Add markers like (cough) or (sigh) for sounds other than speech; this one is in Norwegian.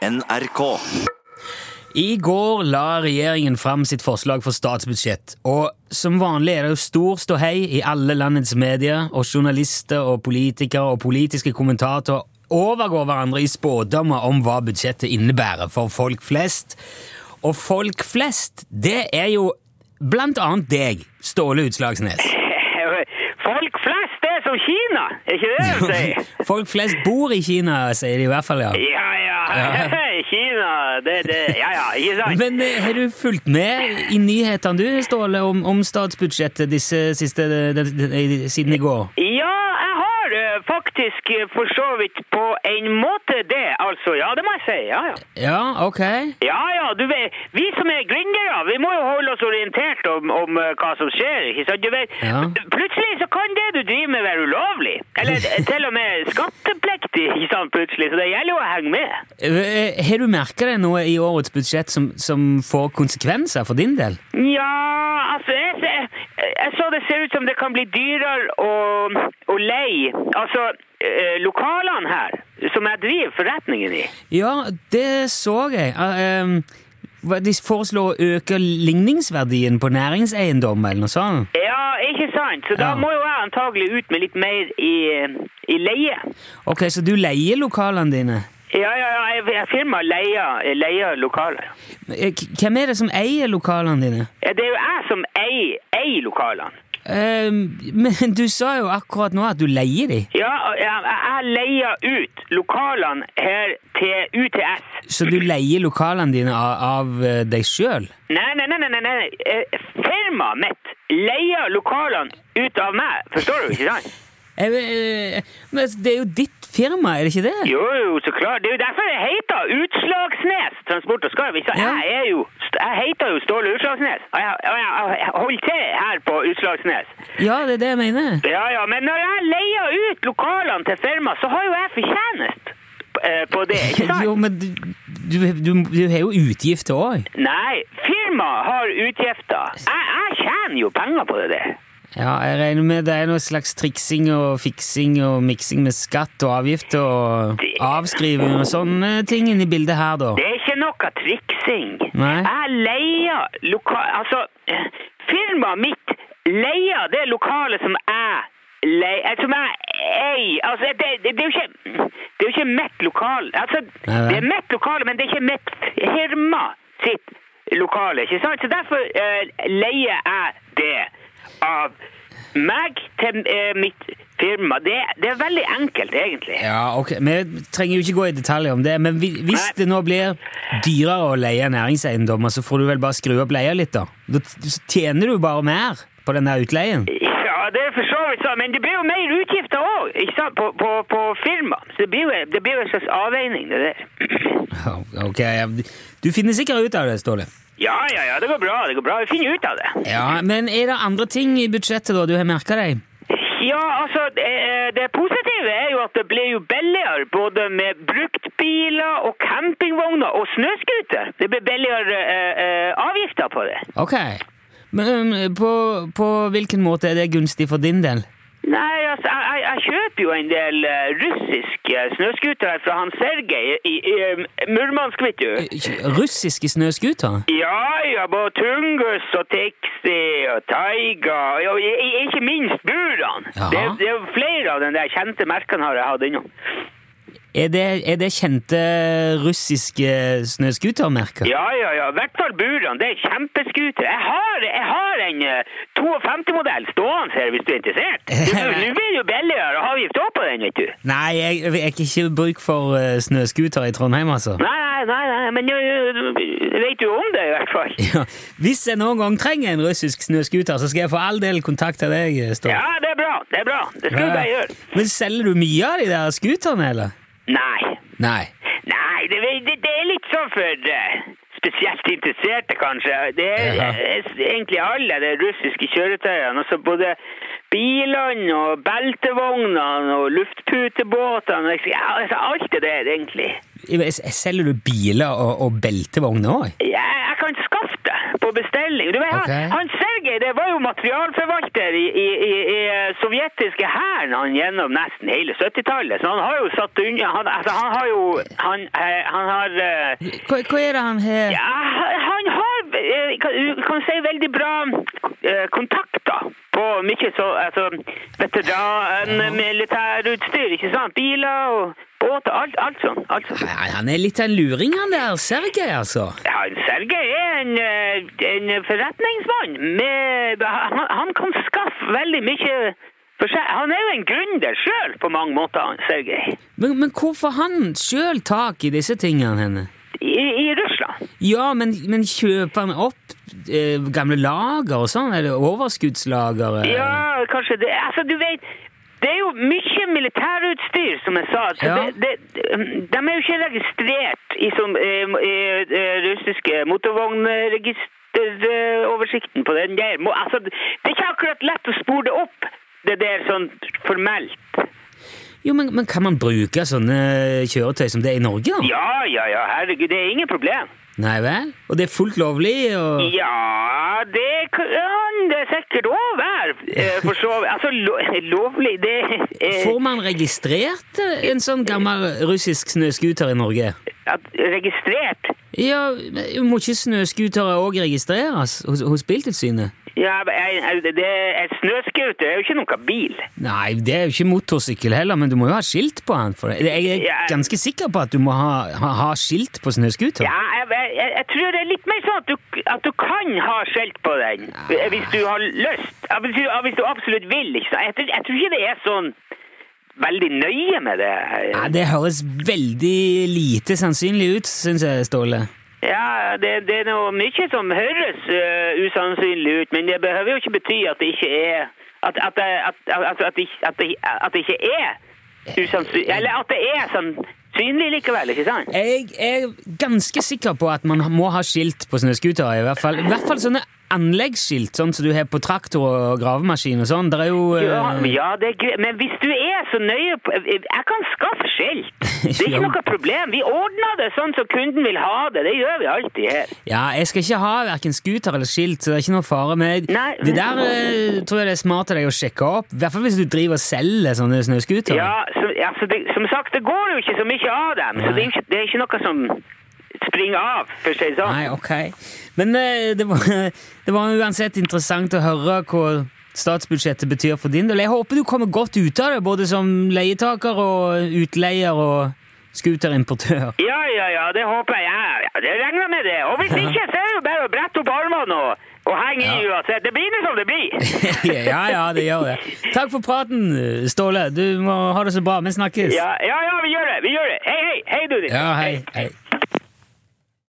NRK. I går la regjeringen fram sitt forslag for statsbudsjett, og som vanlig er det jo stor ståhei i alle landets medier, og journalister og politikere og politiske kommentatorer overgår hverandre i spådommer om hva budsjettet innebærer for folk flest. Og folk flest, det er jo blant annet deg, Ståle Utslagsnes. (laughs) Folk flest, er som Kina, er ikke det du sier? (laughs) Folk flest bor i Kina, sier de i hvert fall. Ja, ja. (laughs) Kina, det, det Ja, ja, ikke sant? Men eh, har du fulgt med i nyhetene du, Ståle, om, om statsbudsjettet disse siste, de, de, de, siden i går? Ja, jeg har eh, faktisk eh, for så vidt på en måte det, altså. Ja, det må jeg si. Ja, ja. Ja, ok. Ja, ja, du vet, vi som er gründere, vi må jo holde oss orientert om, om eh, hva som skjer, ikke sant? Du vet, Ja. plutselig så kan det du driver med være ulovlig. Eller eh, (laughs) til og med skattepliktig, ikke sant, plutselig. Så det gjelder jo å henge med. Eh, Har du merka det noe i årets budsjett som, som får konsekvenser for din del? Ja, altså jeg, jeg, jeg så det ser ut som det kan bli dyrere å, å leie Altså, eh, lokalene her, som jeg driver forretningen i. Ja, det så jeg. Uh, hva- de foreslår å øke ligningsverdien på næringseiendom eller noe sånt. Ja, ikke sant? Så da Ja. må jo jeg antagelig ut med litt mer i, i leie. Ok, Så du leier lokalene dine? Ja, ja, ja, jeg, firmaet firma leier, leier lokaler. Eh, Hvem er det som eier lokalene dine? Ja, det er jo jeg som eier, eier lokalene. Eh, men du sa jo akkurat nå at du leier de. Ja, jeg, leier ut lokalene her til UTS. Så du leier lokalene dine av, eh, deg sjøl? Nei, nei, nei, nei, nei. Eh, Firmaet mitt leier lokalene ut av meg. Forstår du, ikke sant? (laughs) Men det er jo ditt firma, er det ikke det? Jo, jo, så klart. Det er jo derfor det heter Utslagsnes Transport og Skarv. Jeg er jo Jeg heter jo Ståle Utslagsnes. Og jeg, jeg, jeg holder til her på Utslagsnes. Ja, det er det jeg mener. Ja, ja, men når jeg leier ut lokalene til firma, så har jo jeg fortjenest eh, på det, ikke (laughs) sant? Jo, men du, du, du, du har jo utgifter òg. Nei, firmaet har utgifter. Jeg, jeg tjener jo penger på det det. Ja, jeg regner med det er noe slags triksing og fiksing og miksing med skatt og avgifter og avskriving og sånne ting inni bildet her, da. Det ikke noe triksing. Nei. Jeg leier lokal... Altså, eh, firmaet mitt leier det lokalet som jeg leier Som jeg eier. Altså, det, det, det er jo ikke Det er jo ikke mitt lokal. Altså, det er mitt lokale, men det er ikke mitt firma sitt lokale, ikke sant? Så derfor eh, leier jeg det av meg til eh, mitt firma. Det, det er veldig enkelt, egentlig. Ja, ok, Vi trenger jo ikke gå i detaljer om det, men vi- hvis Nei. det nå blir dyrere å leie næringseiendommer, så får du vel bare skru opp leia litt, da? Da tjener du bare mer på den der utleien. Ja, det er for så vidt sånn, men det blir jo mer utgifter òg, ikke sant, på, på, på firma. Så det blir, jo, det blir jo en slags avveining, det der. Ok, Du finner sikkert ut av det, Ståle. Ja, ja, ja, det går bra, det går bra. Vi finner ut av det. Ja, Men er det andre ting i budsjettet da du har merka deg? Ja, altså, det, det positive er jo at det blir jo billigere både med bruktbiler og campingvogner og snøscooter. Det blir billigere eh, eh, avgifter på det. Ok, men på, på hvilken måte er det gunstig for din del? Nei, altså, jeg, jeg, kjøper jo en del uh, russiske snøscootere fra han Sergej i, i eh, Murmansk, vet du. Russiske snøscootere? Ja, ja, både Tungus og Tixi og Taiga, og ikke minst Buran. Det, det er flere av de der kjente merkene har jeg hatt innom. Er det, er det kjente russiske snøscootermerker? Ja, ja, ja, i hvert fall burene. Det er kjempeskuter. Jeg har, jeg har en eh, 52-modell stående her, hvis du er interessert. (laughs) Nå blir det jo billigere avgift også på den, vet du. Nei, jeg jeg har ikke bruk for uh, snøscooter i Trondheim, altså. Nei, nei, nei, men jeg vet du om det i hvert fall. (laughs) Ja, hvis jeg noen gang trenger en russisk snøscooter, så skal jeg for all del kontakte deg. Ståle. Ja, det er bra, det er bra. Det skal du bare gjøre. Men selger du mye av de der scooterne, eller? Nei. Nei. Nei, det, det, det er litt sånn for eh, spesielt interesserte, kanskje. Det er, ja. er egentlig alle de russiske kjøretøyene. Altså både bilene og beltevognene og luftputebåtene. altså alt det der, egentlig. Selger du biler og, og beltevogner òg? Ja, jeg kan skaffe det på bestilling. Du vet, okay. han, han Sergej det var jo materialforvalter i, i, i, i sovjetiske hæren gjennom nesten hele 70-tallet. Så han har jo satt unna Han, altså, han har jo Han, eh, han har eh, Hva, hva er det han har ja, han har eh, kan, kan si veldig bra eh, kontakter på mye så altså, veteranmilitærutstyr, ikke sant? Biler og båter, alt, alt sånn. Alt sånn. Nei, Han er litt av en luring, han der Sergej, altså. Ja, Sergej er en, eh, en forretningsmann. Med, han, han kan skaffe veldig mye for seg. Han er jo en gründer sjøl på mange måter, Sergej. Men, men hvorfor han sjøl tak i disse tingene henne? I, I Russland. Ja, men, men kjøper han opp gamle lager og sånn? Eller overskuddslager? eh? Ja, kanskje det. Altså, du vet det er jo mye militærutstyr, som jeg sa. Ja. det, det, de er jo ikke registrert i, som, eh, i, eh, russiske motorvognregisteroversikten på den der. Altså, det er ikke akkurat lett å spore det opp, det der sånn formelt. Jo, men, men kan man bruke sånne kjøretøy som det er i Norge, da? Ja, ja, ja, herregud, det er ingen problem. Nei vel? Og det er fullt lovlig? Og... Ja, det kan det sikkert òg være, eh, for så. (laughs) Altså, lo, lovlig, det eh, Får man registrert eh, en sånn gammel russisk snøscooter i Norge? at, Registrert? Ja, Må ikke snøscootere òg registreres hos, hos Biltilsynet? Ja, det er snøscooter er jo ikke noe bil. Nei, det er jo ikke motorsykkel heller, men du må jo ha skilt på den. For det. Jeg er ganske sikker på at du må ha, ha, ha skilt på snøscooter. Ja, jeg, jeg, jeg tror det er litt mer sånn at du, at du kan ha skilt på den, hvis du har lyst. Hvis du, hvis du absolutt vil, ikke sant? Jeg, tror- jeg tror ikke det er sånn veldig nøye med det. Ja, det høres veldig lite sannsynlig ut, syns jeg, Ståle. Ja, det, det er noe mye som høres uh, usannsynlig ut, men det behøver jo ikke bety at det ikke er at, at, at, at, det, det, ikke er usannsynlig Eller at det er sannsynlig likevel, ikke sant? Jeg er ganske sikker på at man må ha skilt på snøscootere. I hvert fall, I hvert fall sånne anleggsskilt, sånn som du har på traktor og gravemaskin og sånn. Det er jo eh, Ja, ja, det er greit. Men hvis du er så nøye på Jeg kan skaffe skilt. (laughs) Det er ikke noe problem. Vi ordner det sånn som kunden vil ha det. Det gjør vi alltid her. Ja, jeg skal ikke ha hverken scooter eller skilt, så det er ikke noe fare. med Nei. det der eh, tror jeg det er smart av deg å sjekke opp. I hvert fall hvis du driver og selger sånne snøscootere. Ja, så, ja, så det, Som sagt, det går jo ikke så mye av dem. Så det er, ikke, det er ikke noe som springer av, for å si det sånn. Nei, ok. Men eh, det, var, (laughs) det var uansett interessant å høre hva statsbudsjettet betyr for din del. Jeg håper du kommer godt ut av det, både som leietaker og utleier og scooterimportør. Ja, ja, ja, det håper jeg. Ja, ja, det regner med det. Og hvis ikke, så er det jo bare å brette opp armene og, og henge i uansett. Det blir nå som det blir. (laughs) ja, ja, det gjør det. Takk for praten, Ståle. Du må ha det så bra. Vi snakkes. Ja, ja, ja, vi gjør det. Vi gjør det. Hei, hei. Hei, du. Ja, hei. hei.